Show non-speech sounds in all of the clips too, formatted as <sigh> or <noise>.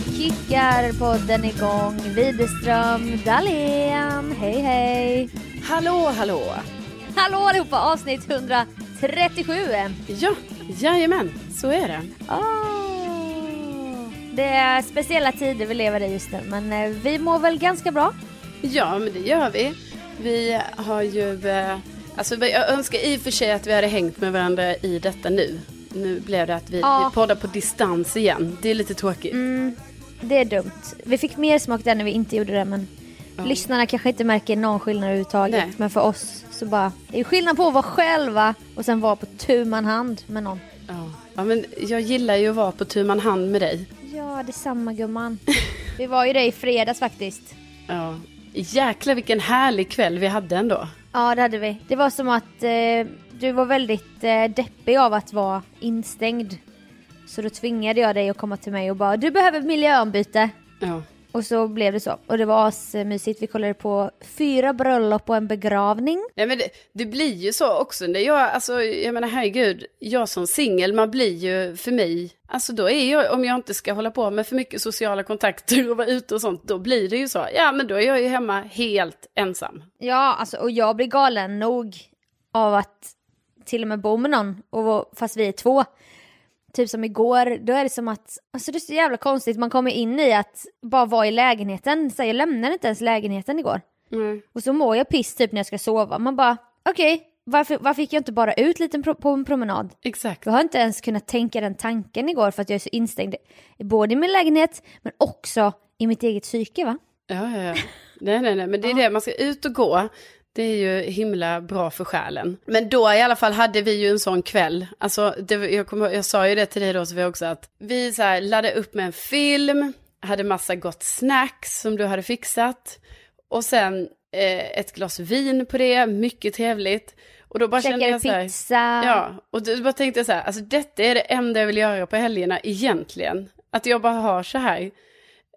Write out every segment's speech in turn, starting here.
kickar podden igång. Widerström Dahlén. Hej hej. Hallå, hallå! Hallå allihopa, avsnitt 137. Ja, jajamän, så är det. Oh. Det är speciella tider vi lever i just nu, men eh, vi mår väl ganska bra. Ja, men det gör vi. Vi har ju... Eh, alltså, jag önskar i och för sig att vi hade hängt med varandra i detta nu. Nu blev det att vi, Ja. vi poddar på distans igen. Det är lite tråkigt. Mm, det är dumt. Vi fick mer smak där när vi inte gjorde det, men lyssnarna kanske inte märker någon skillnad överhuvudtaget. Nej. Men för oss så bara, det är skillnad på att vara själva och sen vara på tu man hand med någon. Ja. ja, men jag gillar ju att vara på tu man hand med dig. Ja, detsamma gumman. <laughs> Vi var ju det i fredags faktiskt. Ja. Jäklar vilken härlig kväll vi hade ändå. Ja, det hade vi. Det var som att eh, du var väldigt eh, deppig av att vara instängd. Så då tvingade jag dig att komma till mig och bara du behöver miljöombyte. Ja. Och så blev det så. Och det var asmysigt. Vi kollade på fyra bröllop och en begravning. Nej men det, det blir ju så också. När jag, alltså, jag menar herregud, jag som singel, man blir ju för mig, alltså då är jag, om jag inte ska hålla på med för mycket sociala kontakter och vara ute och sånt, då blir det ju så. Ja men då är jag ju hemma helt ensam. Ja, alltså och jag blir galen nog av att till och med bo med någon, och, fast vi är två. Typ som igår, då är det som att, alltså det är så jävla konstigt, man kommer in i att bara vara i lägenheten, så jag lämnade inte ens lägenheten igår. Mm. Och så mår jag piss typ när jag ska sova, man bara okej, varför, varför gick jag inte bara ut lite på en promenad? Exakt. Jag har inte ens kunnat tänka den tanken igår för att jag är så instängd både i min lägenhet men också i mitt eget psyke va? Ja, ja, ja. Nej, nej, nej, men det är det, man ska ut och gå. Det är ju himla bra för själen. Men då i alla fall hade vi ju en sån kväll. Alltså, det, jag, kommer, jag sa ju det till dig då Sofia också, att vi så här, laddade upp med en film, hade massa gott snacks som du hade fixat. Och sen eh, ett glas vin på det, mycket trevligt. Och då bara kände Käkade jag så här, pizza. Ja, och då bara tänkte jag så här, alltså detta är det enda jag vill göra på helgerna egentligen. Att jag bara har så här,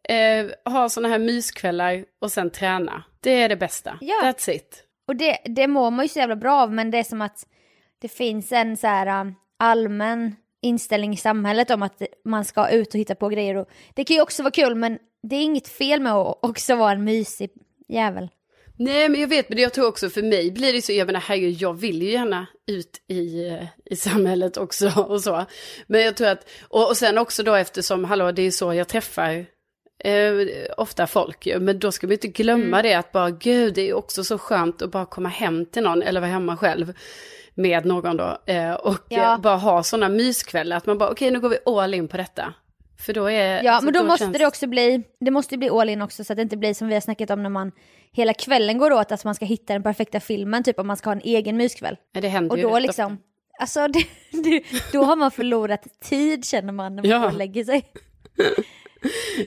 eh, har sådana här myskvällar och sen träna. Det är det bästa. Ja. That's it. Och det, det mår man ju så jävla bra av men det är som att det finns en så här um, allmän inställning i samhället om att man ska ut och hitta på grejer. Och det kan ju också vara kul men det är inget fel med att också vara en mysig jävel. Nej men jag vet, men jag tror också för mig blir det så, jag menar herregud, jag vill ju gärna ut i, eh, i samhället också och så. Men jag tror att, och, och sen också då eftersom, hallå det är så jag träffar eh, ofta folk ju, men då ska vi inte glömma det att bara gud det är också så skönt att bara komma hem till någon eller vara hemma själv med någon då eh, och Ja. bara ha sådana myskvällar att man bara okej nu går vi all in på detta. För då är... Ja alltså, men då, måste känns- det också bli, det måste bli all in också så att det inte blir som vi har snackat om när man hela kvällen går åt att man ska hitta den perfekta filmen typ om man ska ha en egen myskväll. Ja, det händer Och då liksom, alltså <laughs> det, det, då har man förlorat tid känner man när man Ja. lägger sig. <laughs>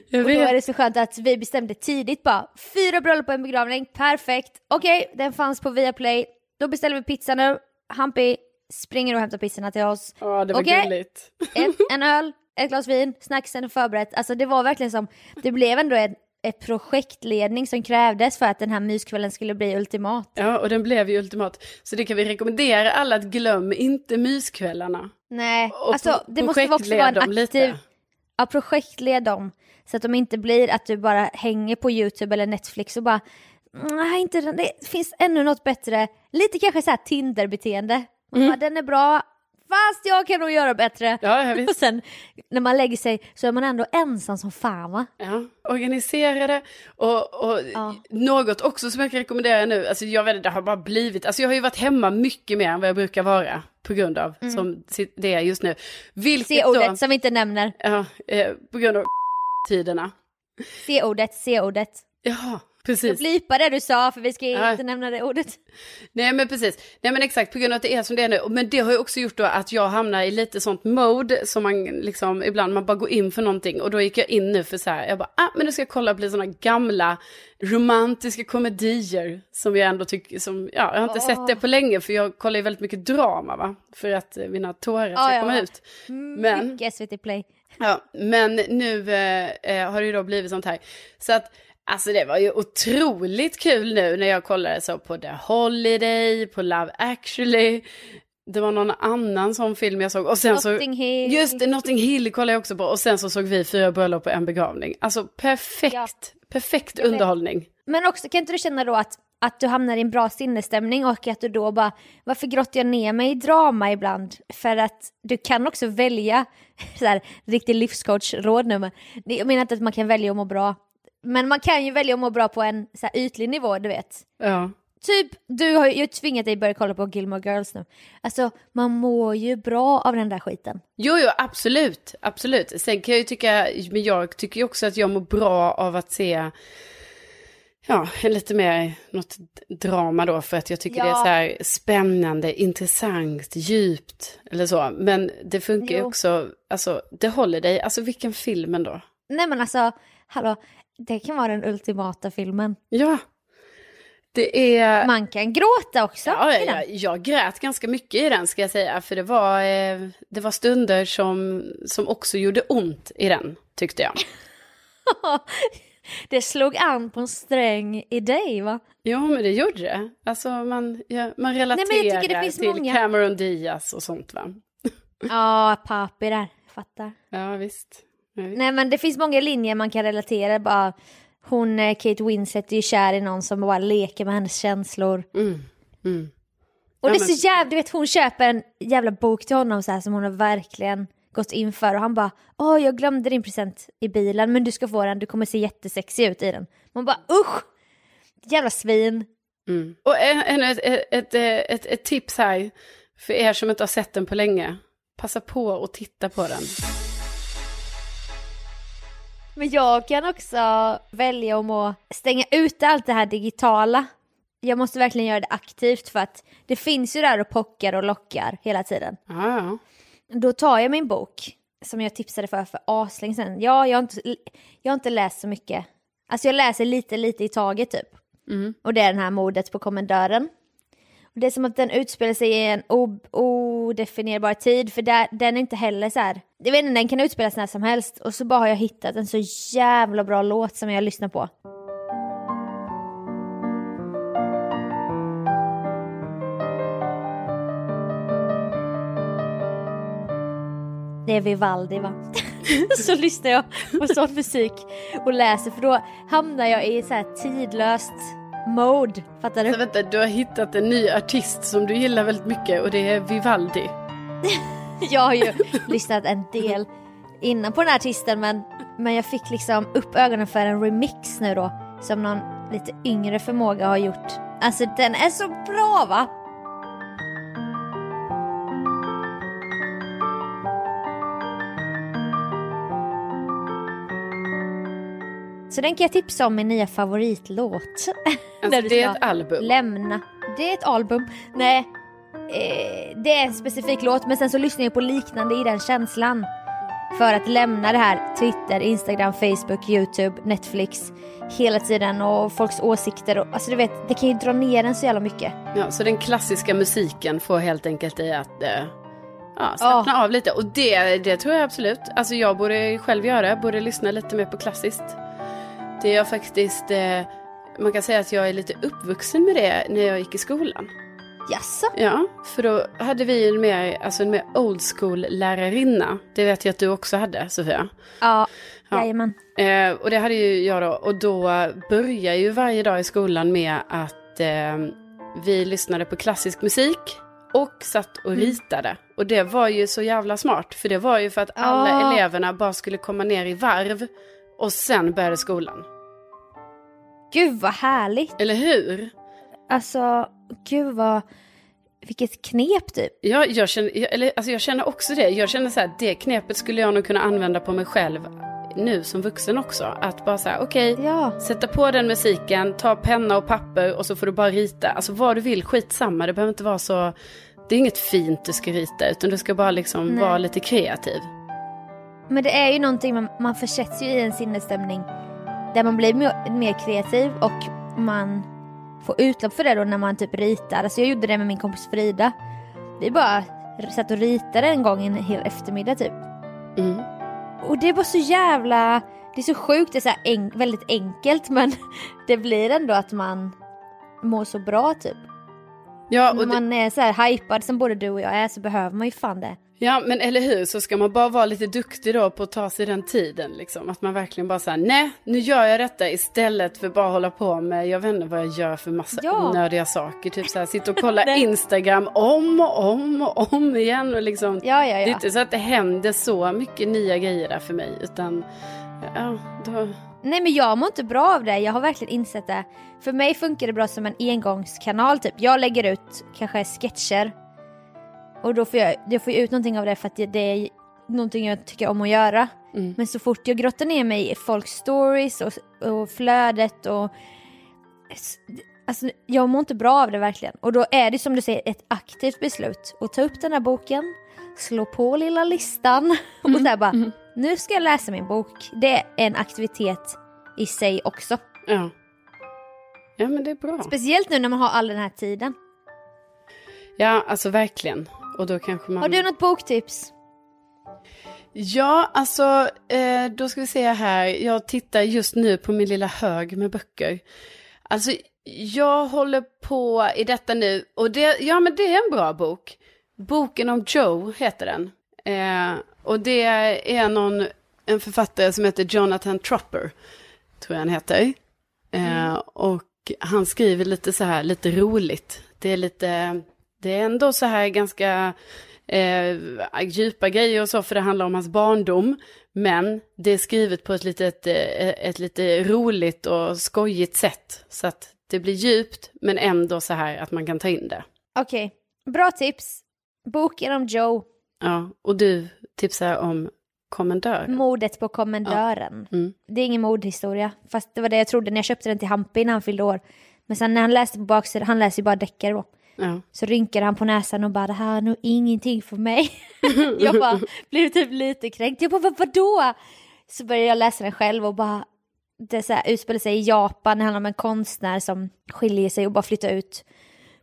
Jag Och då vet. är det så skönt att vi bestämde tidigt bara, fyra bröllop och en begravning, perfekt. Okej, den fanns på Viaplay, då beställer vi pizza nu. Hampi springer och hämtar pizzorna till oss. Ja, det var Okej. gulligt. <laughs> Ett, en öl, ett glas vin, snacksen är förberett. Alltså det var verkligen som, det blev ändå ett, ett projektledning som krävdes för att den här myskvällen skulle bli ultimat. Ja, och den blev ju ultimat. Så det kan vi rekommendera alla att glöm inte myskvällarna. Nej, Och alltså det måste också vara en aktiv... lite. Ja, projektled dem. Så att de inte blir att du bara hänger på YouTube eller Netflix och bara Nej, inte. Det finns ännu något bättre. Lite kanske så här Tinder-beteende. Man bara, Den är bra, fast jag kan nog göra bättre. Mm. Ja, Och sen när man lägger sig så är man ändå ensam som fan va? Ja, organisera det. Och, och Ja. något också som jag kan rekommendera nu, alltså jag vet det har bara blivit, alltså jag har ju varit hemma mycket mer än vad jag brukar vara på grund av som det är just nu. Vilket C-ordet som vi inte nämner. ja, eh, på grund av tiderna. C-ordet, C-ordet. Ja, Jag precis. blipar det du sa för vi ska inte nämna det ordet. Nej men precis, nej men exakt på grund av att det är som det är nu. Men det har ju också gjort då att jag hamnar i lite sånt mode som man liksom ibland man bara går in för någonting. Och då gick jag in nu för så här, jag bara, ah men nu ska jag kolla på lite sådana gamla romantiska komedier. Som jag ändå tycker, som, ja jag har inte sett det på länge för jag kollar ju väldigt mycket drama va. För att eh, mina tårar ska Ja, ja. komma ut. Men, Mycket SVT Play. Ja, men nu eh, eh, har det ju då blivit sånt här. Så att, alltså det var ju otroligt kul nu när jag kollade så på The Holiday, på Love actually. det var någon annan sån film jag såg. Och sen Notting så, Hill. Just det, Notting Hill kollade jag också på. Och sen så såg vi Fyra bröllop och en begravning. Alltså perfekt, Ja. perfekt vet. underhållning. Men också, kan inte du känna då att, att du hamnar i en bra sinnesstämning och att du då bara, varför grottar jag ner mig i drama ibland? För att du kan också välja, <laughs> så här, riktig livscoach-råd nu, men jag menar inte att man kan välja att må bra. Men man kan ju välja att må bra på en så här, ytlig nivå, du vet. Ja. Typ, du har ju tvingat dig börja kolla på Gilmore Girls nu. Alltså, man mår ju bra av den där skiten. Jo, jo, absolut, absolut. Sen kan jag ju tycka, men jag tycker ju också att jag mår bra av att se, ja, lite mer något drama då, för att jag tycker Ja. det är så här spännande, intressant, djupt, eller så. Men det funkar ju också, alltså, det håller dig, alltså vilken film ändå. Nej men alltså, hallå, det kan vara den ultimata filmen. Ja, det är... Man kan gråta också Ja, i den. jag, jag grät ganska mycket i den ska jag säga, för det var, eh, det var stunder som, som också gjorde ont i den, tyckte jag. <laughs> det slog an på en sträng i dig va? Jo, men det gjorde det. Alltså man, ja, man relaterar finns till många- Cameron Diaz och sånt va? Ja, papi där, fattar. Ja, visst. Visst. Nej men det finns många linjer man kan relatera, bara hon, eh, Kate Winslet är ju kär i någon som bara leker med hennes känslor. Mm, mm. Och Ja, det är men- så jävla, du vet hon köper en jävla bok till honom så här som hon har verkligen gått in för och han bara Åh jag glömde din present i bilen men du ska få den, du kommer se jättesexig ut i den. Man bara usch! Jävla svin. Mm. Och ett, ett, ett, ett, ett tips här, för er som inte har sett den på länge. Passa på att titta på den. Men jag kan också välja om att stänga ute allt det här digitala. Jag måste verkligen göra det aktivt för att det finns ju där och pockar och lockar hela tiden. Ja. Då tar jag min bok som jag tipsade för för aslänge sedan. Ja, jag har, inte, jag har inte läst så mycket. Alltså jag läser lite, lite i taget typ. Mm. Och det är den här mordet på kommendören. Det är som att den utspelar sig i en odefinierbar tid, för där, den är inte heller så här. Jag vet inte, den kan utspelas när som helst. Och så bara har jag hittat en så jävla bra låt som jag lyssnar på. Det är Vivaldi va? <laughs> så lyssnar jag på sån musik och läser för då hamnar jag i så här tidlöst mode. Fattar Så du? vänta, du har hittat en ny artist som du gillar väldigt mycket och det är Vivaldi. <laughs> Jag har ju lyssnat en del innan på den här artisten men, men jag fick liksom upp ögonen för en remix nu då som någon lite yngre förmåga har gjort. Alltså den är så bra va? Så den kan jag tipsa om min nya favoritlåt. Alltså det är ett album. Lämna. Det är ett album. Nej, eh, det är en specifik låt men sen så lyssnar jag på liknande i den känslan. För att lämna det här Twitter, Instagram, Facebook, YouTube, Netflix hela tiden och folks åsikter. Och, alltså du vet, det kan ju dra ner en så jävla mycket. Ja, så den klassiska musiken får helt enkelt dig att eh, ja, slappna av lite. Och det, det tror jag absolut. Alltså jag borde själv göra, borde lyssna lite mer på klassiskt. Det är faktiskt, eh, man kan säga att jag är lite uppvuxen med det när jag gick i skolan. Jaså? Ja, för då hade vi en mer, alltså en mer old school lärarinna. Det vet jag att du också hade, Sofia. Ja, Ja. jajamän. Eh, och det hade ju jag då. Och då började ju varje dag i skolan med att eh, vi lyssnade på klassisk musik och satt och ritade. Och det var ju så jävla smart. För det var ju för att alla Ja. eleverna bara skulle komma ner i varv. Och sen började skolan. Gud vad härligt. Eller hur? Alltså, gud vad... Vilket knep typ. Jag, jag, känner, jag, eller, alltså jag känner också det. Jag känner så här, det knepet skulle jag nog kunna använda på mig själv nu som vuxen också. Att bara säga, okej, Ja. sätta på den musiken, ta penna och papper och så får du bara rita. Alltså vad du vill, skitsamma. Det behöver inte vara så, det är inget fint du ska rita utan du ska bara liksom Nej. vara lite kreativ. Men det är ju någonting, man, man försätts ju i en sinnesstämning där man blir mer, mer kreativ och man får utlopp för det då när man typ ritar. Alltså jag gjorde det med min kompis Frida. Vi bara satt och ritade en gång en hel eftermiddag typ. Mm. Och det var så jävla, det är så sjukt, det är så en, väldigt enkelt men <laughs> det blir ändå att man mår så bra typ. Ja, När det, man är så här hypad som både du och jag är så behöver man ju fan det. Ja, men eller hur, så ska man bara vara lite duktig då på att ta sig den tiden. Liksom. Att man verkligen bara säger nej, nu gör jag detta istället för bara hålla på med, jag vet inte vad jag gör för massa Ja. onödiga saker. Typ så här, sitta och kolla <laughs> Instagram om och om och om igen. Och liksom, Ja, ja, Det är ja. inte så att det händer så mycket nya grejer där för mig. Utan, ja, då... Nej men jag mår inte bra av det, jag har verkligen insett det. För mig funkar det bra som en engångskanal typ. Jag lägger ut kanske sketcher. Och då får jag, jag får ut någonting av det för att det, är någonting jag tycker om att göra. Mm. Men så fort jag grottar ner mig i folks stories och, och flödet och... Alltså jag mår inte bra av det verkligen. Och då är det som du säger ett aktivt beslut. Att ta upp den här boken, slå på lilla listan <laughs> och där bara nu ska jag läsa min bok. Det är en aktivitet i sig också. Ja. ja, men det är bra. Speciellt nu när man har all den här tiden. Ja, alltså verkligen. Och då kanske man... Har du något boktips? Ja, alltså eh, då ska vi se här. Jag tittar just nu på min lilla hög med böcker. Alltså jag håller på i detta nu och det, ja men det är en bra bok. Boken om Joe heter den. Eh, och det är någon, en författare som heter Jonathan Tropper, tror jag han heter. Eh, och han skriver lite så här, lite roligt. Det är lite, det är ändå så här ganska eh, djupa grejer och så, för det handlar om hans barndom. Men det är skrivet på ett litet, eh, ett lite roligt och skojigt sätt. Så att det blir djupt, men ändå så här att man kan ta in det. Okej, bra tips. Boken om Joe, Ja, och du tipsar om kommendör. mordet på kommendören. Mm. Det är ingen mordhistoria, fast det var det jag trodde när jag köpte den till Hampi när han fyllde år. Men sen när han läste på baksidan, han läser ju bara deckare då. Ja. Så rynkade han på näsan och bara det här är nog ingenting för mig. <laughs> jag bara blev typ lite kränkt. Jag bara "Vad- vadå? Så började jag läsa den själv och bara det så här utspelar sig i Japan, det handlar om en konstnär som skiljer sig och bara flyttar ut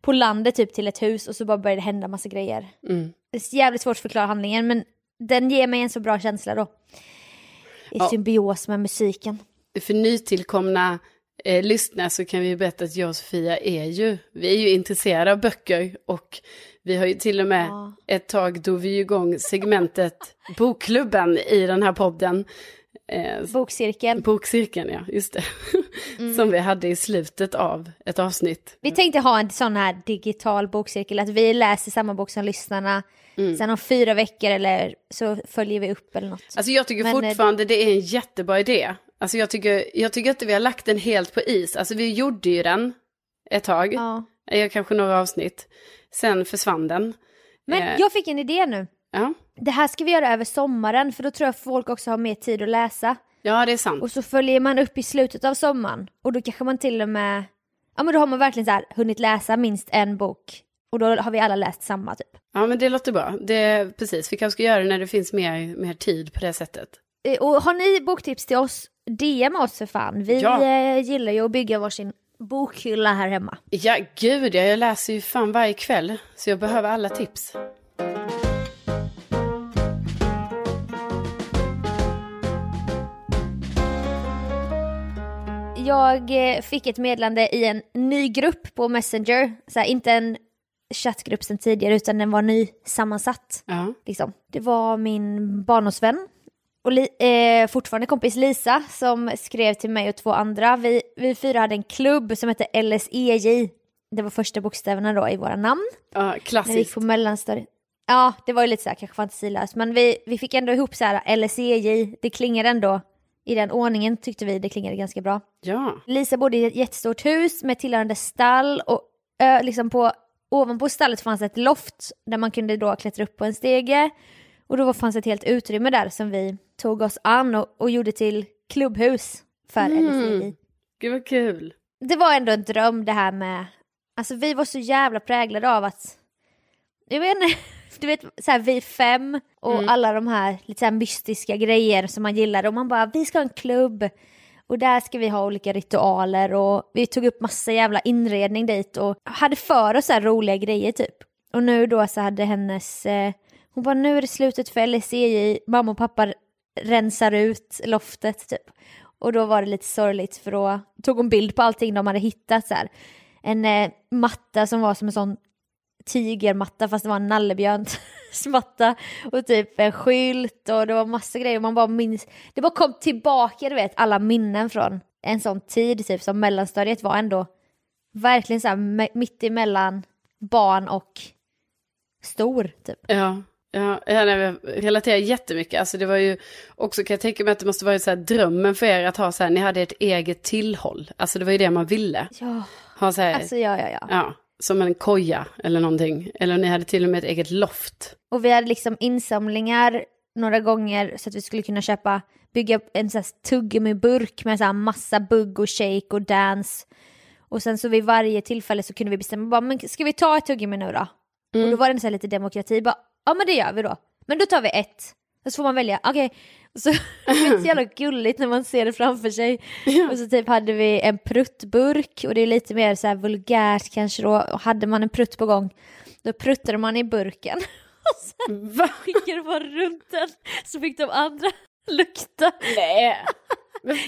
på landet typ till ett hus och så bara börjar det hända massa grejer. Mm. Det är jävligt svårt att förklara handlingen men den ger mig en så bra känsla då. I Ja. symbios med musiken. För nytillkomna eh, lyssnare så kan vi berätta att jag och Sofia är ju, vi är ju intresserade av böcker och vi har ju till och med Ja. ett tag då vi igång segmentet Bokklubben i den här podden. Eh, Bokcirkeln. bokcirkeln, ja, just det. <laughs> Mm. Som vi hade i slutet av ett avsnitt. Vi tänkte ha en sån här digital bokcirkel, att vi läser samma bok som lyssnarna. Mm. Sen om fyra veckor eller så följer vi upp eller något. Alltså jag tycker Men, eh, fortfarande det är en jättebra idé. Alltså jag tycker, jag tycker inte vi har lagt den helt på is. Alltså vi gjorde ju den ett tag, Ja. kanske några avsnitt. Sen försvann den. Men Eh. jag fick en idé nu. Ja, Det här ska vi göra över sommaren för då tror jag folk också har mer tid att läsa. ja det är sant. Och så följer man upp i slutet av sommaren och då kanske man till och med, ja men då har man verkligen så här hunnit läsa minst en bok. Och då har vi alla läst samma typ. Ja men det låter bra. Det, precis, vi kanske ska göra det när det finns mer, mer tid på det sättet. Eh, Och har ni boktips till oss, DM oss för fan. Vi Ja. eh, gillar ju att bygga varsin bokhylla här hemma. Ja gud, ja, jag läser ju fan varje kväll. Så jag behöver alla tips. Jag eh, fick ett meddelande i en ny grupp på Messenger. Så här, inte en chattgrupp sen tidigare utan den var ny sammansatt. Ja. Liksom. Det var min barndomsvän och li- eh, fortfarande kompis Lisa som skrev till mig och två andra. Vi, vi fyra hade en klubb som hette LSEJ. Det var första bokstäverna då i våra namn. ja, När vi gick klassiskt. på mellanstadiet. Ja, det var ju lite så här kanske fantasilöst. Men vi, vi fick ändå ihop så här LSEJ. Det klingade ändå i den ordningen tyckte vi det klingade ganska bra. Ja. Lisa bodde i ett jättestort hus med tillhörande stall och ö, liksom på, ovanpå stallet fanns ett loft där man kunde då klättra upp på en stege. Och då fanns ett helt utrymme där som vi tog oss an och, och gjorde till klubbhus för Mm. LSI. Gud vad kul. Det var ändå en dröm det här med, alltså vi var så jävla präglade av att, jag vet inte, <laughs> du vet så här vi fem och Mm. alla de här lite så här mystiska grejer som man gillade och man bara vi ska ha en klubb och där ska vi ha olika ritualer och vi tog upp massa jävla inredning dit och hade för oss så här roliga grejer typ. Och nu då så hade hennes, eh, hon bara nu är det slutet för LSEJ, mamma och pappa rensar ut loftet typ. Och då var det lite sorgligt för då tog hon bild på allting de hade hittat så här. En eh, matta som var som en sån tigermatta fast det var en nallebjörnsmatta <laughs> och typ en skylt och det var massa grejer. Man bara minns, det bara kom tillbaka du vet alla minnen från en sån tid typ som mellanstadiet var ändå verkligen så här mitt emellan barn och stor typ. Ja. Ja, jag relaterar jättemycket. Alltså det var ju också, kan jag tänka mig att det måste vara så här drömmen för er att ha så här, ni hade ett eget tillhåll. Alltså det var ju det man ville. Ja, ha så här, alltså ja, ja, ja. Ja, som en koja eller någonting. Eller ni hade till och med ett eget loft. Och vi hade liksom insamlingar några gånger så att vi skulle kunna köpa, bygga en sån här tuggummi-burk med så här massa bugg och shake och dance. Och sen så vid varje tillfälle så kunde vi bestämma, bara, men ska vi ta ett tuggummi nu då? Mm. Och då var det så lite demokrati, bara, ja men det gör vi då. Men då tar vi ett. Och så får man välja, okej. Okay. Så <laughs> det är så jävla gulligt när man ser det framför sig. Ja. Och så typ hade vi en pruttburk och det är lite mer så här vulgärt kanske då. Och hade man en prutt på gång då pruttade man i burken. <laughs> Och sen Va? skickade man runt den så fick de andra <laughs> lukta. Nej.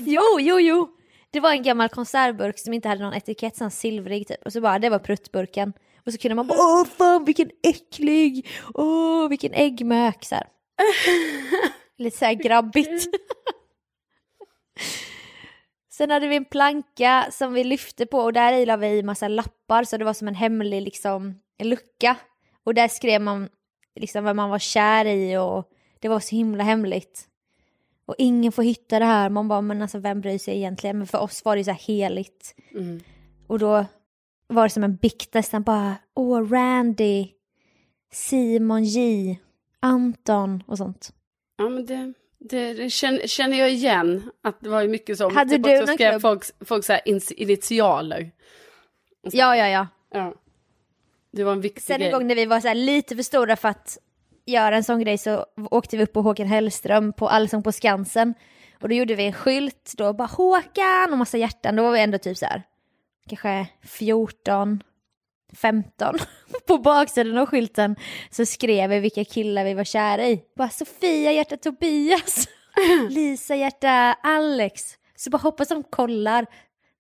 jo, jo, jo. Det var en gammal konservburk som inte hade någon etikett, sån silvrig typ. Och så bara, det var pruttburken. Och så kunde man bara, åh fan vilken äcklig, åh vilken äggmök så här. <laughs> Lite så här grabbigt. <laughs> Sen hade vi en planka som vi lyfte på och där i la vi i massa lappar så det var som en hemlig liksom en lucka. Och där skrev man liksom vad man var kär i och det var så himla hemligt. Och ingen får hitta det här. Man bara, men alltså vem bryr sig egentligen? Men för oss var det så här heligt. Mm. Och då var det som en bikt nästan bara, åh Randy, Simon J, Anton och sånt. Ja men det, det, det känner, jag igen, att det var ju mycket så. Hade typ du någon skrev klubb? Folk, folk så här initialer. Så, ja, ja, ja. Ja. Det var en viktig Sen grej. en gång när vi var så lite för stora för att göra en sån grej så åkte vi upp på Håkan Hellström på Allsång på Skansen. Och då gjorde vi en skylt då bara Håkan och massa hjärtan. Då var vi ändå typ så här kanske 14, 15. <laughs> På baksidan av skylten så skrev vi vilka killar vi var kära i. Bara Sofia hjärta Tobias, <laughs> Lisa hjärta Alex. Så bara hoppas de kollar,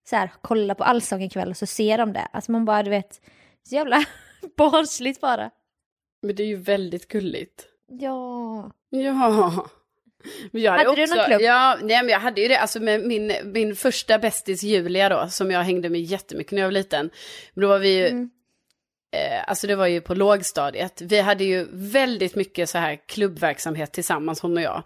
så här, kollar på Allsång ikväll och så ser de det. Alltså man bara du vet, så jävla <laughs> barnsligt bara. Men det är ju väldigt gulligt. Ja. Ja. Men jag hade, hade också, du någon klubb? Ja, nej, men jag hade ju det, alltså med min, min första bästis Julia då, som jag hängde med jättemycket när jag var liten. Men då var vi ju, mm. eh, alltså det var ju på lågstadiet. Vi hade ju väldigt mycket så här klubbverksamhet tillsammans, hon och jag.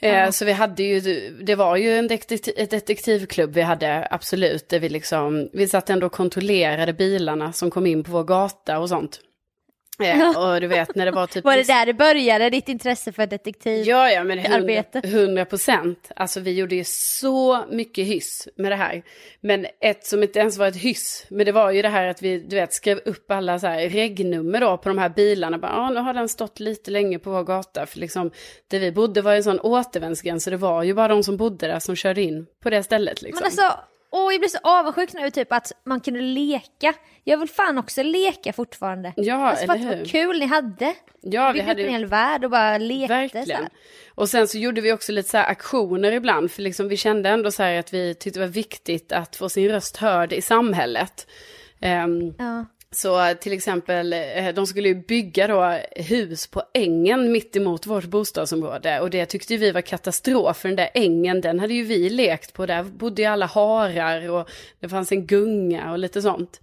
Eh, Så vi hade ju, det var ju en detektiv, ett detektivklubb vi hade, absolut. Där vi liksom, vi satt ändå och kontrollerade bilarna som kom in på vår gata och sånt. Ja, och du vet när det var typ... var det där det började, ditt intresse för detektiv? Ja, ja, men hundra procent. Alltså vi gjorde ju så mycket hyss med det här. Men ett som inte ens var ett hyss, men det var ju det här att vi, du vet, skrev upp alla så här regnummer då på de här bilarna. Bara, ah, nu har den stått lite länge på vår gata. För liksom, där vi bodde var en sån återvändsgräns, så det var ju bara de som bodde där som körde in på det stället liksom. Men alltså, Åh, jag blir så avundsjuk nu typ att man kunde leka. Jag vill fan också leka fortfarande. Ja, alltså, eller hur? Vad kul ni hade. Ja, vi hade en hel värld och bara lekte Verkligen. Och sen så gjorde vi också lite så här aktioner ibland, för liksom vi kände ändå så här att vi tyckte det var viktigt att få sin röst hörd i samhället. Um, ja. Så till exempel, eh, de skulle ju bygga då hus på ängen mitt emot vårt bostadsområde. Och det tyckte vi var katastrof, för den där ängen, den hade ju vi lekt på. Där bodde ju alla harar och det fanns en gunga och lite sånt.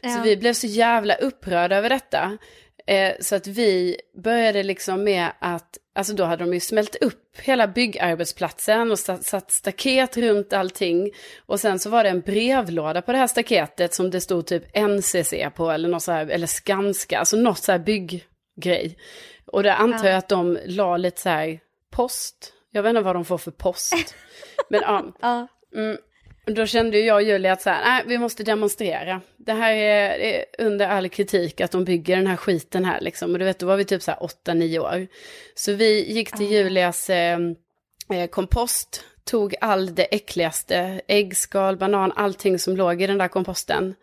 Ja. Så vi blev så jävla upprörda över detta. Eh, så att vi började liksom med att, alltså då hade de ju smält upp hela byggarbetsplatsen och satt staket runt allting. Och sen så var det en brevlåda på det här staketet som det stod typ NCC på eller något så här, eller Skanska, alltså något så här bygggrej. Och det antar jag att de la lite så här post, jag vet inte vad de får för post. <laughs> Men ja. Mm, då kände jag och Julia att så här, nej, vi måste demonstrera. Det här är, är, under all kritik att de bygger den här skiten här liksom. Och du vet, då var vi typ så här 8-9 år. Så vi gick till Julias eh, eh, kompost, tog all det äckligaste, äggskal, banan, allting som låg i den där komposten.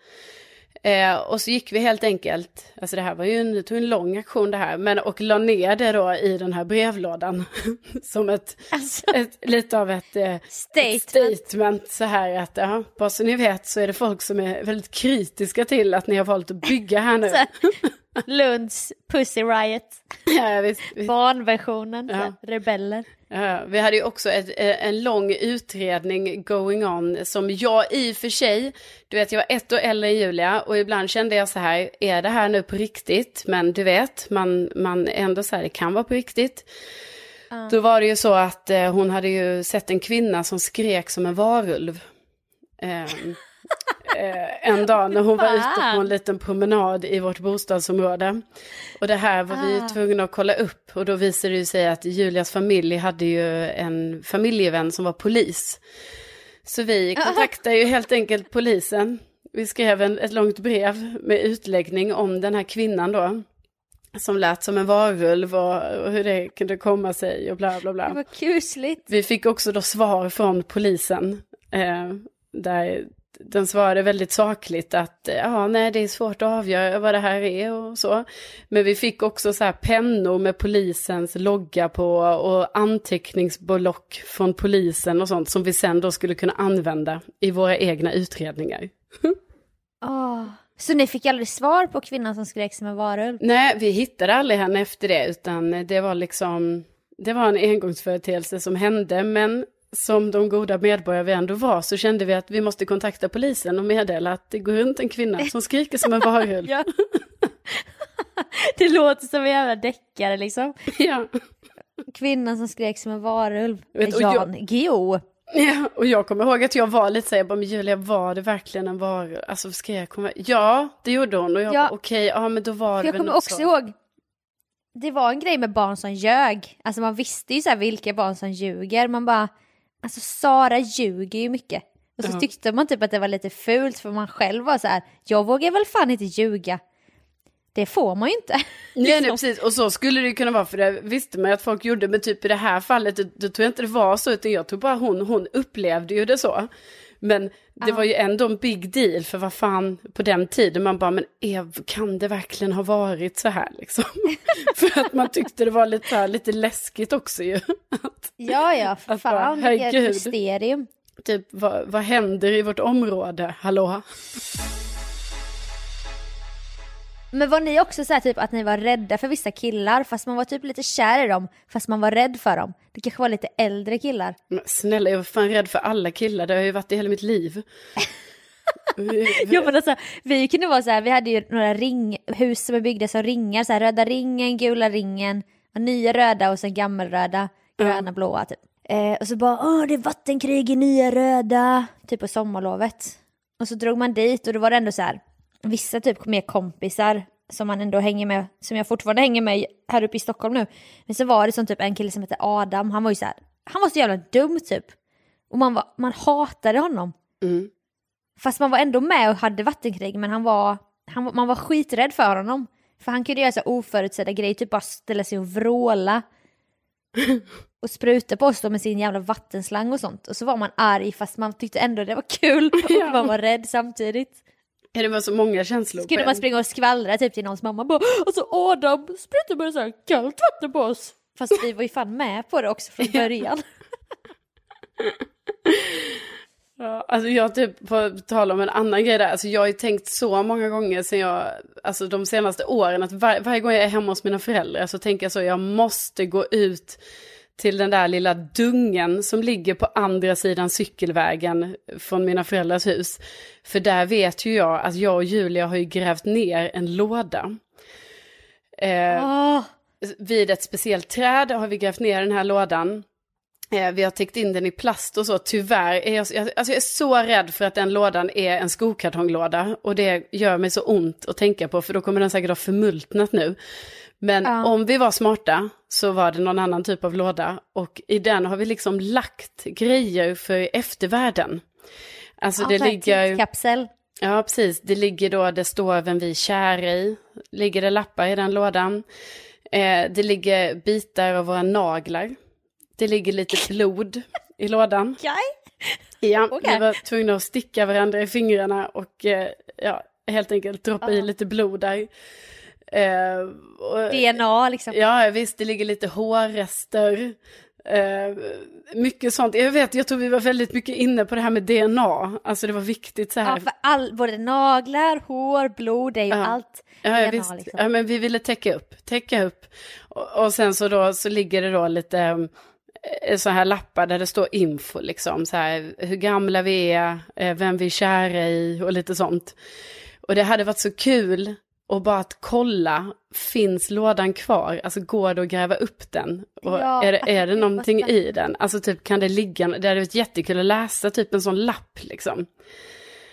Eh, och så gick vi helt enkelt, alltså det här var ju en, det tog en lång aktion det här, men och la ner det då i den här brevlådan. <laughs> som ett, Alltså. ett lite av ett, eh, Statement. ett statement så här att, ja, bara så ni vet så är det folk som är väldigt kritiska till att ni har valt att bygga här nu. <laughs> <laughs> Lunds Pussy Riot. <laughs> ja, visst, visst. Barnversionen. Ja. Rebeller. Ja, vi hade ju också ett, eh, en lång utredning going on som jag i och för sig, du vet jag var ett år äldre än Julia och ibland kände jag så här, är det här nu på riktigt? Men du vet, man, man ändå så här, det kan vara på riktigt. Då var det ju så att eh, hon hade ju sett en kvinna som skrek som en varulv. Ehm, eh, en dag när hon var ute på en liten promenad i vårt bostadsområde. Och det här var vi Ah. tvungna att kolla upp och då visade det sig att Julias familj hade ju en familjevän som var polis. Så vi <laughs> kontaktade ju helt enkelt polisen. Vi skrev en, ett långt brev med utläggning om den här kvinnan då. Som lät som en varulv och, och hur det kunde komma sig och bla bla bla. Det var kusligt. Vi fick också då svar från polisen. Eh, där den svarade väldigt sakligt att eh, ja, nej, det är svårt att avgöra vad det här är och så. Men vi fick också så här pennor med polisens logga på och anteckningsblock från polisen och sånt som vi sen då skulle kunna använda i våra egna utredningar. Åh. <laughs> Så ni fick aldrig svar på kvinnan som skrek som en varulv? Nej, vi hittade aldrig henne efter det, utan det var liksom, det var en engångsföreteelse som hände, men som de goda medborgare vi ändå var så kände vi att vi måste kontakta polisen och meddela att det går runt en kvinna som skriker som en varulv. <laughs> Ja. <laughs> det låter som en jävla deckare liksom. <laughs> ja. Kvinnan som skrek som en varulv. Vet, och jag- Jan Guillou. ja, och jag kommer ihåg att jag var lite så här, jag bara, men Julia, var det verkligen en varulv? Alltså skrek hon? Ja, det gjorde hon och jag Ja. okej, ja men då var det Jag kommer också så. ihåg, det var en grej med barn som ljög. Alltså man visste ju så vilka barn som ljuger. Man bara, alltså Sara ljuger ju mycket. Och så tyckte man typ att det var lite fult för man själv var så här, jag vågar väl fan inte ljuga. Det får man ju inte. Nej, nej, precis. Och så skulle det kunna vara, för det visste man ju att folk gjorde, men typ i det här fallet, då, då tror jag inte det var så, utan jag tror bara hon, hon upplevde ju det så. Men det var ju ändå en big deal, för vad fan, på den tiden, man bara, men Ev, kan det verkligen ha varit så här liksom? <laughs> för att man tyckte det var lite, här, lite läskigt också ju. Att, Ja, ja, för Att bara, fan, vilket herregud. mysterium. typ, vad, vad händer i vårt område, hallå? Men var ni också så här typ att ni var rädda för vissa killar fast man var typ lite kär i dem fast man var rädd för dem? Det kanske var lite äldre killar. Men snälla, jag var fan rädd för alla killar, det har ju varit i hela mitt liv. <laughs> Ja men alltså, vi kunde vara så här, vi hade ju några ring, hus som är byggda som ringar, så här röda ringen, gula ringen, och nya röda och sen gammelröda, gröna, blåa typ. Eh, och så bara, åh det är vattenkrig i nya röda, typ på sommarlovet. Och så drog man dit och då var det ändå så här, vissa typ mer kompisar som man ändå hänger med, som jag fortfarande hänger med här uppe i Stockholm nu. Men så var det som typ en kille som hette Adam, han var ju så här, han var så jävla dum typ. Och man, var, man hatade honom. Mm. Fast man var ändå med och hade vattenkrig men han var, han, man var skiträdd för honom. För han kunde göra så oförutsedda grejer, typ bara ställa sig och vråla. <laughs> Och spruta på oss då med sin jävla vattenslang och sånt. Och så var man arg fast man tyckte ändå det var kul. Och man var rädd samtidigt. Ja, det var så många känslor. En. man springa och skvallra typ till någons mamma. Bara, alltså Adam sprutar bara så här kallt vatten på oss. Fast vi var ju fan med på det också från <laughs> början. <laughs> Ja, alltså jag typ, på tal om en annan grej där, alltså jag har ju tänkt så många gånger sen jag, alltså de senaste åren, att var, varje gång jag är hemma hos mina föräldrar så tänker jag så, jag måste gå ut till den där lilla dungen som ligger på andra sidan cykelvägen från mina föräldrars hus. För där vet ju jag att jag och Julia har ju grävt ner en låda. Eh, Åh, vid ett speciellt träd har vi grävt ner den här lådan. Eh, vi har täckt in den i plast och så. Tyvärr är jag, jag, alltså jag är så rädd för att den lådan är en skokartonglåda. Och det gör mig så ont att tänka på för då kommer den säkert ha förmultnat nu. Men Ja. om vi var smarta så var det någon annan typ av låda. Och i den har vi liksom lagt grejer för eftervärlden. Alltså det ja, här ligger... tidskapsel. Ja, precis. Det ligger då, det står vem vi är kära i. Ligger det lappar i den lådan. Eh, det ligger bitar av våra naglar. Det ligger lite blod i lådan. <laughs> Okej. Ja, Okej. vi var tvungna att sticka varandra i fingrarna och eh, ja, helt enkelt droppa i lite blod där. Eh, och, DNA liksom. Ja, visst, det ligger lite hårrester. Eh, mycket sånt. Jag vet, jag tror vi var väldigt mycket inne på det här med DNA. Alltså det var viktigt så här. Ja, för all, både naglar, hår, blod, det är ju Ja. allt Ja, DNA visst. liksom. Ja, men vi ville täcka upp, täcka upp. Och, och sen så då så ligger det då lite eh, så här lappar där det står info liksom. Så här, hur gamla vi är, eh, vem vi är kära i och lite sånt. Och det hade varit så kul och bara att kolla, finns lådan kvar? Alltså går det att gräva upp den? Och Ja, är, det, är det <laughs> någonting i den? Alltså typ kan det ligga, det hade varit jättekul att läsa typ en sån lapp liksom.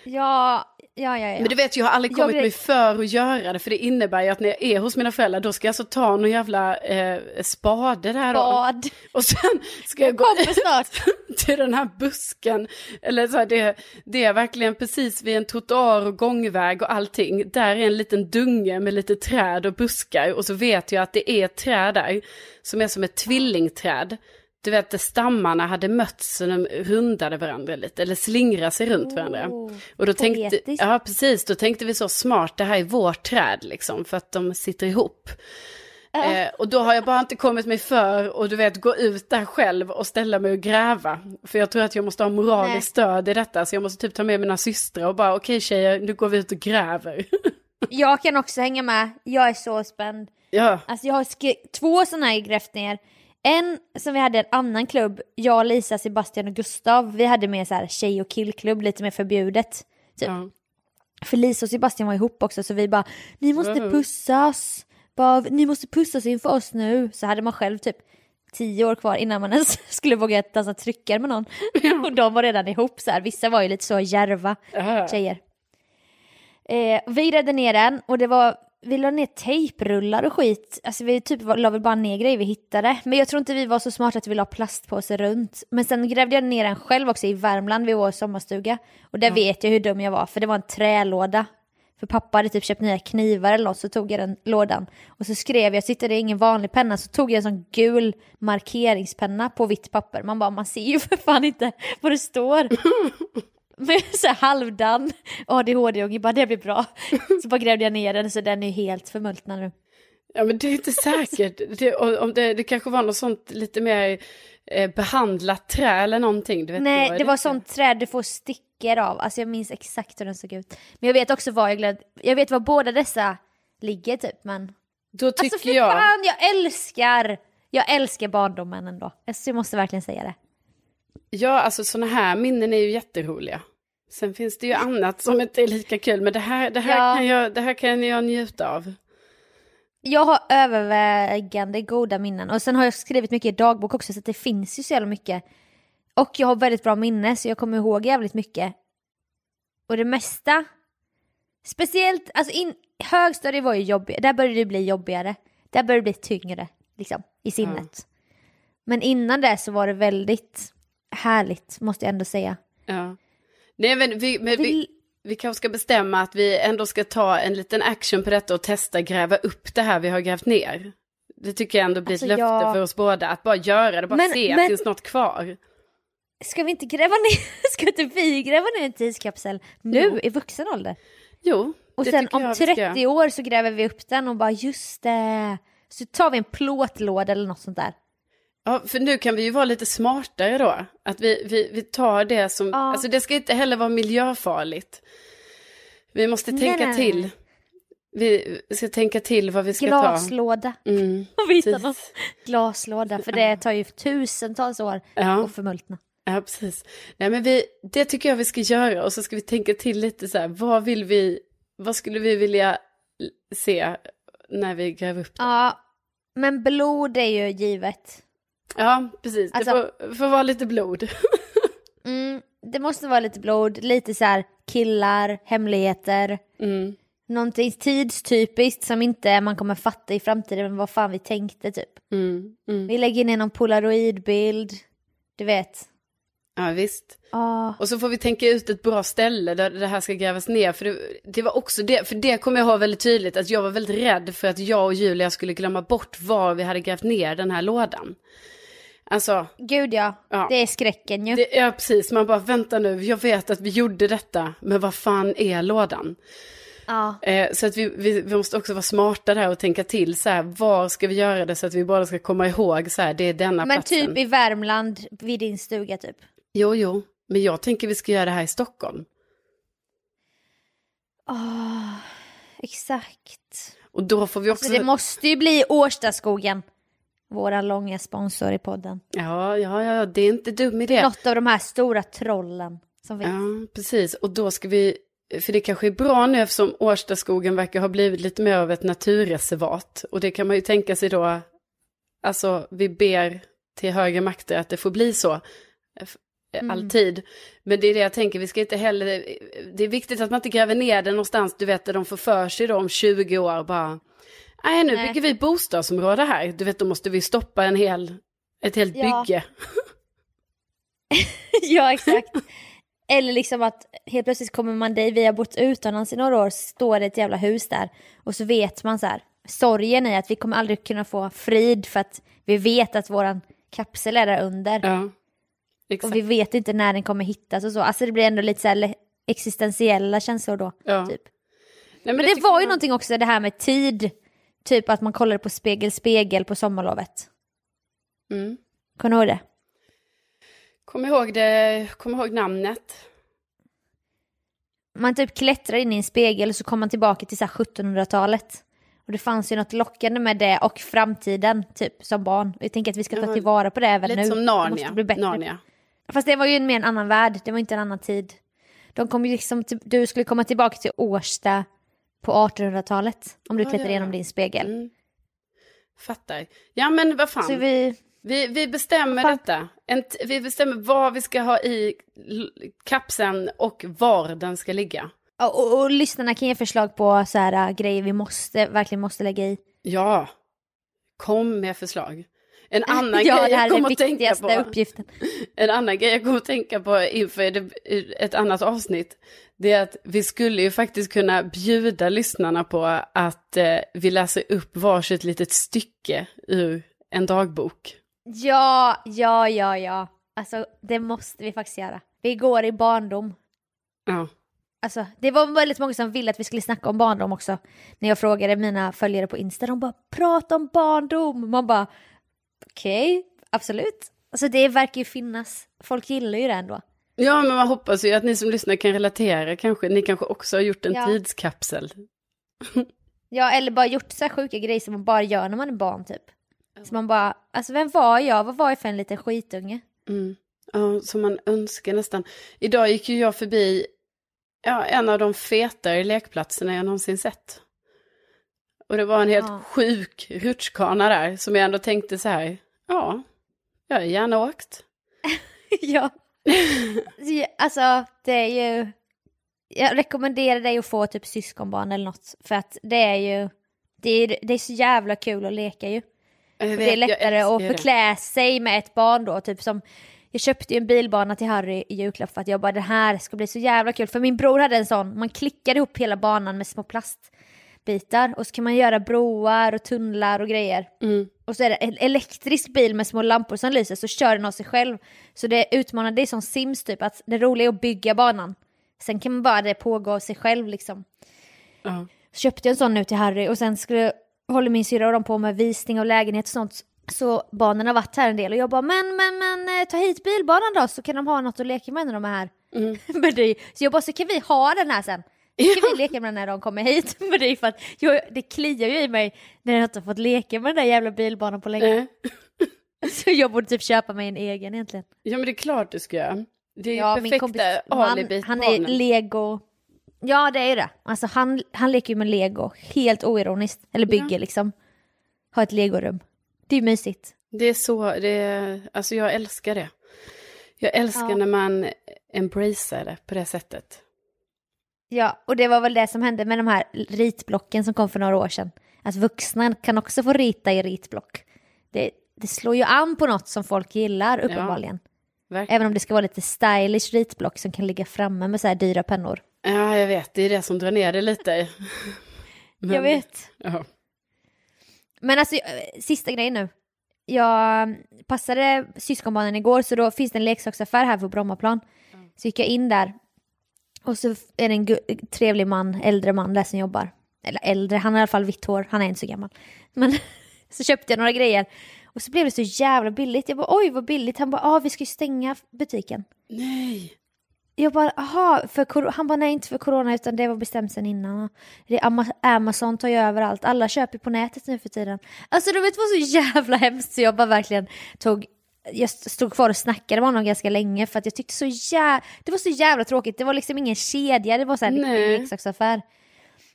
Ja, ja, ja. ja. Men du vet, jag har aldrig Jag kommit vet- mig för att göra det, för det innebär ju att när jag är hos mina föräldrar, då ska jag alltså ta någon jävla eh, spade där då. Bad. Och sen ska jag gå Kommer ut snart. <laughs> till den här busken. Eller så här, det, det är verkligen precis vid en trottoar och gångväg och allting. Där är en liten dunge med lite träd och buskar. Och så vet jag att det är ett träd där som är som ett tvillingträd. Du vet, stammarna hade mötts så de rundade varandra lite, eller slingrade sig runt varandra. Oh, Och då tänkte, ja precis, då tänkte vi så smart, det här är vårt träd liksom, för att de sitter ihop. Eh, och då har jag bara inte kommit mig för och du vet gå ut där själv och ställa mig och gräva. För jag tror att jag måste ha moraliskt stöd i detta, så jag måste typ ta med mina systrar och bara okej tjejer, nu går vi ut och gräver. <laughs> Jag kan också hänga med, jag är så spänd. ja, Alltså jag har två sådana här grävt ner. En som vi hade en annan klubb, jag, Lisa, Sebastian och Gustav, vi hade med så här tjej och killklubb, lite mer förbjudet. Typ. ja. För Lisa och Sebastian var ihop också så vi bara, ni måste pussas. Bara, ni måste pussas inför oss nu. Så hade man själv typ tio år kvar innan man ens <laughs> skulle våga dansa tryckare med någon. och de var redan ihop så här. Vissa var ju lite så järva Ja. tjejer. Eh, vi grävde ner den och det var, vi la ner tejprullar och skit. Alltså vi typ la väl bara ner grejer vi hittade. Men jag tror inte vi var så smarta att vi la plastpåse runt. Men sen grävde jag ner den själv också i Värmland vid vår sommarstuga. Och där vet jag hur dum jag var för det var en trälåda. För pappa hade typ köpt nya knivar eller något så tog jag den lådan. Och så skrev jag, hittade jag ingen vanlig penna så tog jag en sån gul markeringspenna på vitt papper. Man bara, man ser ju för fan inte <laughs> vad det står. <laughs> Med så här halvdan ADHD-unge, bara det blir bra. Så bara grävde jag ner den så den är helt förmultnad nu. ja, men det är inte säkert. Det, om det, det kanske var något sånt lite mer eh, behandlat trä eller någonting. Du vet, Nej, är det var sånt träd du får stickor av. Alltså jag minns exakt hur den såg ut. Men jag vet också var jag glömde, jag vet var båda dessa ligger typ men. Då tycker Alltså för jag... fan, jag älskar, jag älskar barndomen ändå. Alltså, jag måste verkligen säga det. Ja, alltså sådana här minnen är ju jätteroliga. Sen finns det ju annat som inte är lika kul, men det här, det här, Ja. kan, jag, det här kan jag njuta av. Jag har övervägande goda minnen och sen har jag skrivit mycket i dagbok också så det finns ju så jävla mycket. Och jag har väldigt bra minne så jag kommer ihåg jävligt mycket. Och det mesta, speciellt, alltså in, högstadiet var ju jobbigt, där började det bli jobbigare. Där började det bli tyngre, liksom, i sinnet. Men innan det så var det väldigt härligt, måste jag ändå säga. Ja. Nej, men vi, men vi, vi kanske ska bestämma att vi ändå ska ta en liten action på detta och testa gräva upp det här vi har grävt ner. Det tycker jag ändå blir Alltså, ett löfte jag- för oss båda, att bara göra det, bara Men- se, men- finns något kvar? Ska vi inte gräva ner, <laughs> ska inte vi gräva ner en tidskapsel nu Jo. i vuxen ålder? Jo, Och det sen om jag vi ska 30 år så gräver vi upp den och bara just det. Så tar vi en plåtlåda eller något sånt där. Ja, för nu kan vi ju vara lite smartare då. Att vi, vi, vi tar det som, Ja. alltså det ska inte heller vara miljöfarligt. Vi måste tänka nej, till. nej. Vi ska tänka till vad vi ska Glaslåda. ta. Mm, <laughs> precis. glaslåda för det tar ju tusentals år Ja. att förmultna. Ja, precis. Nej, men vi, det tycker jag vi ska göra och så ska vi tänka till lite så här, vad vill vi, vad skulle vi vilja se när vi gräver upp det? Ja, men blod är ju givet. Ja, precis. Alltså- det får, får vara lite blod. <laughs> Mm, det måste vara lite blod, lite så här killar, hemligheter. Mm. Någonting tidstypiskt som inte man kommer fatta i framtiden vad fan vi tänkte typ. Mm. Mm. Vi lägger in en polaroidbild, du vet. Ja, visst. Ah. Och så får vi tänka ut ett bra ställe där det här ska grävas ner. För det, det var också det, för det kommer jag ihåg väldigt tydligt, att jag var väldigt rädd för att jag och Julia skulle glömma bort var vi hade grävt ner den här lådan. Alltså, Gud ja, Ja. det är skräcken ju. det är precis, man bara vänta nu, jag vet att vi gjorde detta, men vad fan är lådan? Ja. Eh, så att vi, vi, vi måste också vara smarta där och tänka till så här, var ska vi göra det så att vi bara ska komma ihåg så här, det är denna Men platsen. typ i Värmland, vid din stuga typ. Jo, jo, men jag tänker vi ska göra det här i Stockholm. Åh, exakt. Och då får vi också... Så det måste ju bli Årstaskogen. Våran långa sponsor i podden. Ja, ja, ja, det är inte dum idé. Något av de här stora trollen som finns. Ja, precis. Och då ska vi, för det kanske är bra nu eftersom Årstaskogen verkar ha blivit lite mer av ett naturreservat. Och det kan man ju tänka sig då, alltså vi ber till högre makter att det får bli så. Mm. Alltid. Men det är det jag tänker, vi ska inte heller, det är viktigt att man inte gräver ner den någonstans, du vet, där de får för sig då om 20 år bara, nej nu Nej. bygger vi bostadsområde här, du vet då måste vi stoppa en hel, ett helt Ja. bygge. <laughs> ja, exakt. Eller liksom att helt plötsligt kommer man dit, vi har bott utomlands i några år, står det ett jävla hus där. Och så vet man så här, sorgen i att vi kommer aldrig kunna få frid för att vi vet att våran kapsel är där under. Ja. Och vi vet inte när den kommer hittas och så. Alltså det blir ändå lite så här existentiella känslor då. Ja. Typ. Nej, Men det tycker var ju jag- någonting också det här med tid. Typ att man kollade på Spegel Spegel på sommarlovet. Mm. Kommer du ihåg det? Kom ihåg det, kom ihåg namnet. Man typ klättrar in i en spegel och så kommer man tillbaka till så här 1700-talet. Och det fanns ju något lockande med det och framtiden, typ som barn. Och jag tänker att vi ska ta tillvara på det även Lite nu. som Det Narnia. måste bli bättre. Narnia. Fast det var ju en mer en annan värld, det var inte en annan tid. De kom liksom till, du skulle komma tillbaka till Årsta på 1800-talet om du Ja, klättrar igenom din spegel. Mm. Fattar. Ja men vad fan. Så vi, Vi, vi bestämmer Fan. detta. En vi bestämmer vad vi ska ha i kapseln och var den ska ligga. och, och, och lyssnarna kan ge förslag på så här äh, grejer vi måste, verkligen måste lägga i. Ja, kom med förslag. En <laughs> annan ja, grej jag kommer att tänka på. uppgiften. <laughs> En annan grej jag kommer att tänka på inför ett annat avsnitt. Det är att vi skulle ju faktiskt kunna bjuda lyssnarna på att eh, vi läser upp varsitt litet stycke ur en dagbok. Ja, ja, ja, ja. Alltså det måste vi faktiskt göra. Vi går i barndom. Ja. Alltså, det var väldigt många som ville att vi skulle snacka om barndom också. När jag frågade mina följare på Insta, de bara prata om barndom. Man bara okej, absolut. Alltså det verkar ju finnas. Folk gillar ju det ändå. Ja, men man hoppas ju att ni som lyssnar kan relatera kanske. Ni kanske också har gjort en Ja. tidskapsel. <laughs> Ja, eller bara gjort så här sjuka grejer som man bara gör när man är barn typ. Så man bara, alltså vem var jag? Vad var jag för en liten skitunge? Mm. Ja, som man önskar nästan. Idag gick ju jag förbi ja, en av de fetare lekplatserna jag någonsin sett. Och det var en helt Ja. sjuk rutschkana där som jag ändå tänkte så här, ja, jag har gärna åkt. <laughs> ja. Alltså det är ju, jag rekommenderar dig att få typ syskonbarn eller något. För att det är ju, det är, det är så jävla kul att leka ju. Vet, det är lättare att det. förklä sig med ett barn då, typ som jag köpte ju en bilbana till Harry i julklapp för att jag bara det här ska bli så jävla kul. För min bror hade en sån, man klickade ihop hela banan med små plastbitar och så kan man göra broar och tunnlar och grejer. Mm. Och så är det en elektrisk bil med små lampor som lyser så kör den av sig själv. Så det utmanar, det är som Sims typ, att det roliga är att bygga banan. Sen kan man bara det pågå av sig själv liksom. Ja. Så köpte jag en sån nu till Harry och sen skulle, håller min syrra och de på med visning av lägenhet och sånt. Så barnen har varit här en del och jag bara men men men eh, ta hit bilbanan då så kan de ha något att leka med när de är här. Mm. <laughs> Men det, så jag bara så kan vi ha den här sen. Så kan vi leka med den när de kommer hit. <laughs> Men det är för att jag, det kliar ju i mig när jag inte har fått leka med den där jävla bilbanan på länge. Eh. <laughs> Så jag borde typ köpa mig en egen egentligen. Ja, men det är klart du ska göra. Det är ju Ja, min perfekta kompis man, alibit han är lego. Ja det är ju det. Alltså han, han leker ju med lego helt oironiskt. Eller bygger liksom. Har ett legorum. Det är ju mysigt. Det är så, det är, alltså jag älskar det. Jag älskar Ja. när man embracear det på det sättet. Ja, och det var väl det som hände med de här ritblocken som kom för några år sedan. Att vuxna kan också få rita i ritblock. Det, det slår ju an på något som folk gillar uppenbarligen. Verkligen. Även om det ska vara lite stylish ritblock som kan ligga framme med så här dyra pennor. Ja, jag vet, det är det som drar ner det lite. <laughs> Men- Jag vet. Ja. Men alltså, eh, sista grejen nu. Jag passade syskonbarnen igår så då finns det en leksaksaffär här på Brommaplan. Så gick jag in där Och så är det en trevlig man, äldre man där som jobbar. Eller äldre, han har i alla fall vitt hår, han är inte så gammal. Men <laughs> så köpte jag några grejer. Och så blev det så jävla billigt. Jag bara oj vad billigt. Han bara ja vi ska ju stänga butiken. Nej. Jag bara aha, för han bara nej inte för corona utan det var bestämt sen innan. Det Amazon tar ju över allt. Alla köper på nätet nu för tiden. Alltså du vet var så jävla hemskt så jag bara verkligen tog jag stod kvar och snackade med honom ganska länge för att jag tyckte så jävla, det var så jävla tråkigt. Det var liksom ingen kedja, det var så här en leksaksaffär.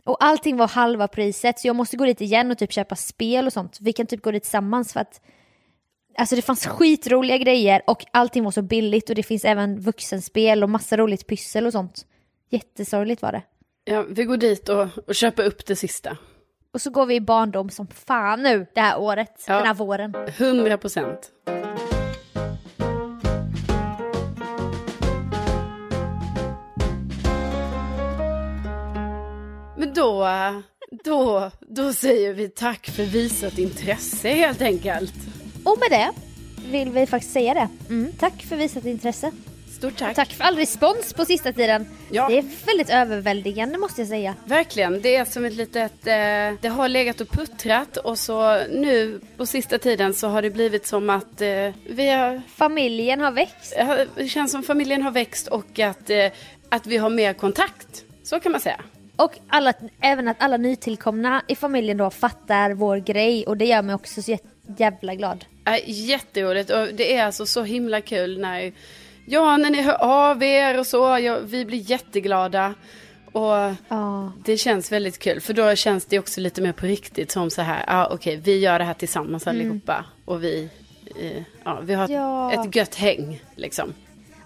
Och allting var halva priset så jag måste gå dit igen och typ köpa spel och sånt. Vi kan typ gå dit tillsammans för att Alltså det fanns skitroliga grejer och allting var så billigt och det finns även vuxenspel och massa roligt pyssel och sånt. Jättesorgligt var det. Ja, vi går dit och, och köper upp det sista. Och så går vi i barndom som fan nu det här året, Ja. den här våren. 100 procent. Då, då, då säger vi tack för visat intresse helt enkelt. Och med det vill vi faktiskt säga det. Mm, tack för visat intresse. Stort tack. Tack för all respons på sista tiden. Ja. Det är väldigt överväldigande måste jag säga. Verkligen, det är som ett litet, eh, det har legat och puttrat och så nu på sista tiden så har det blivit som att eh, vi har, Familjen har växt. det känns som familjen har växt och att, eh, att vi har mer kontakt. Så kan man säga. Och alla, även att alla nytillkomna i familjen då fattar vår grej och det gör mig också så jä- jävla glad. Äh, jätteroligt och det är alltså så himla kul när, ja när ni hör av er och så, ja, vi blir jätteglada. Och Ja. det känns väldigt kul för då känns det också lite mer på riktigt som så här, ja okej vi gör det här tillsammans allihopa och vi, eh, ja vi har Ja. ett gött häng liksom.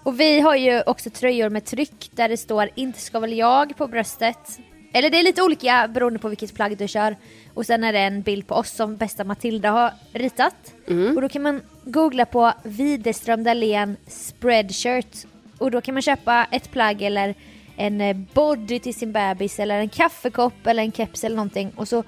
Och vi har ju också tröjor med tryck där det står inte ska väl jag på bröstet. Eller det är lite olika beroende på vilket plagg du kör. Och sen är det en bild på oss som bästa Matilda har ritat. Och då kan man googla på Widerström Dahlén spreadshirt. Och då kan man köpa ett plagg eller en body till sin bebis eller en kaffekopp eller en keps eller någonting. Och så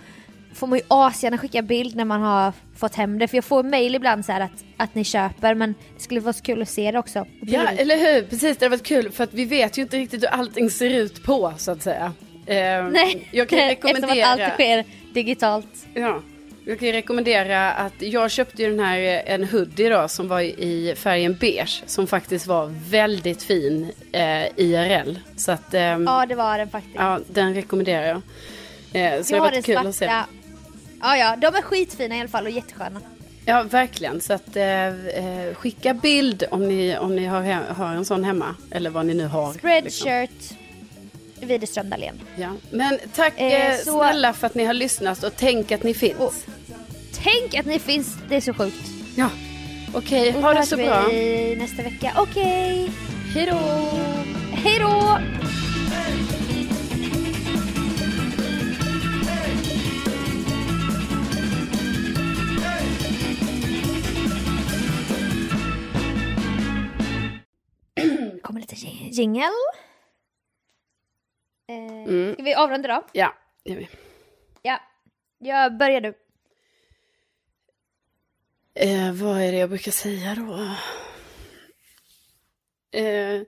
får man ju asgärna skicka bild när man har fått hem det. För jag får mail ibland så att, att ni köper men det skulle vara så kul att se det också. Ja eller hur, precis det har varit kul för att vi vet ju inte riktigt hur allting ser ut på så att säga. Eh, Nej, jag kan <laughs> eftersom rekommendera. att allt sker digitalt. Ja, jag kan ju rekomendera att jag köpte ju den här eh, en hoodie då som var i färgen beige som faktiskt var väldigt fin eh, IRL. Så att ehm, ja. Ja, det var den faktiskt. den rekommenderar jag. Eh, så det jag har har den varit kul att se. svarta. Ja, ja, de är skitfina i alla fall och jättesköna. Ja, verkligen. Så att eh, eh, skicka bild om ni, om ni har, har en sån hemma. Eller vad ni nu har. liksom. Spreadshirt, Widerström Dahlén. Ja. Men tack Eh, eh, så- snälla för att ni har lyssnat och tänk att ni finns. Och- Tänk att ni finns, det är så sjukt. Ja, okej. Och ha det så vi bra. nästa vecka. Okej, Hej då! hej då! Kommer lite jing- jingel. Eh, Mm. Ska vi avrunda då? Ja, det gör vi. Ja, jag börjar du. Eh, vad är det jag brukar säga då? Eh,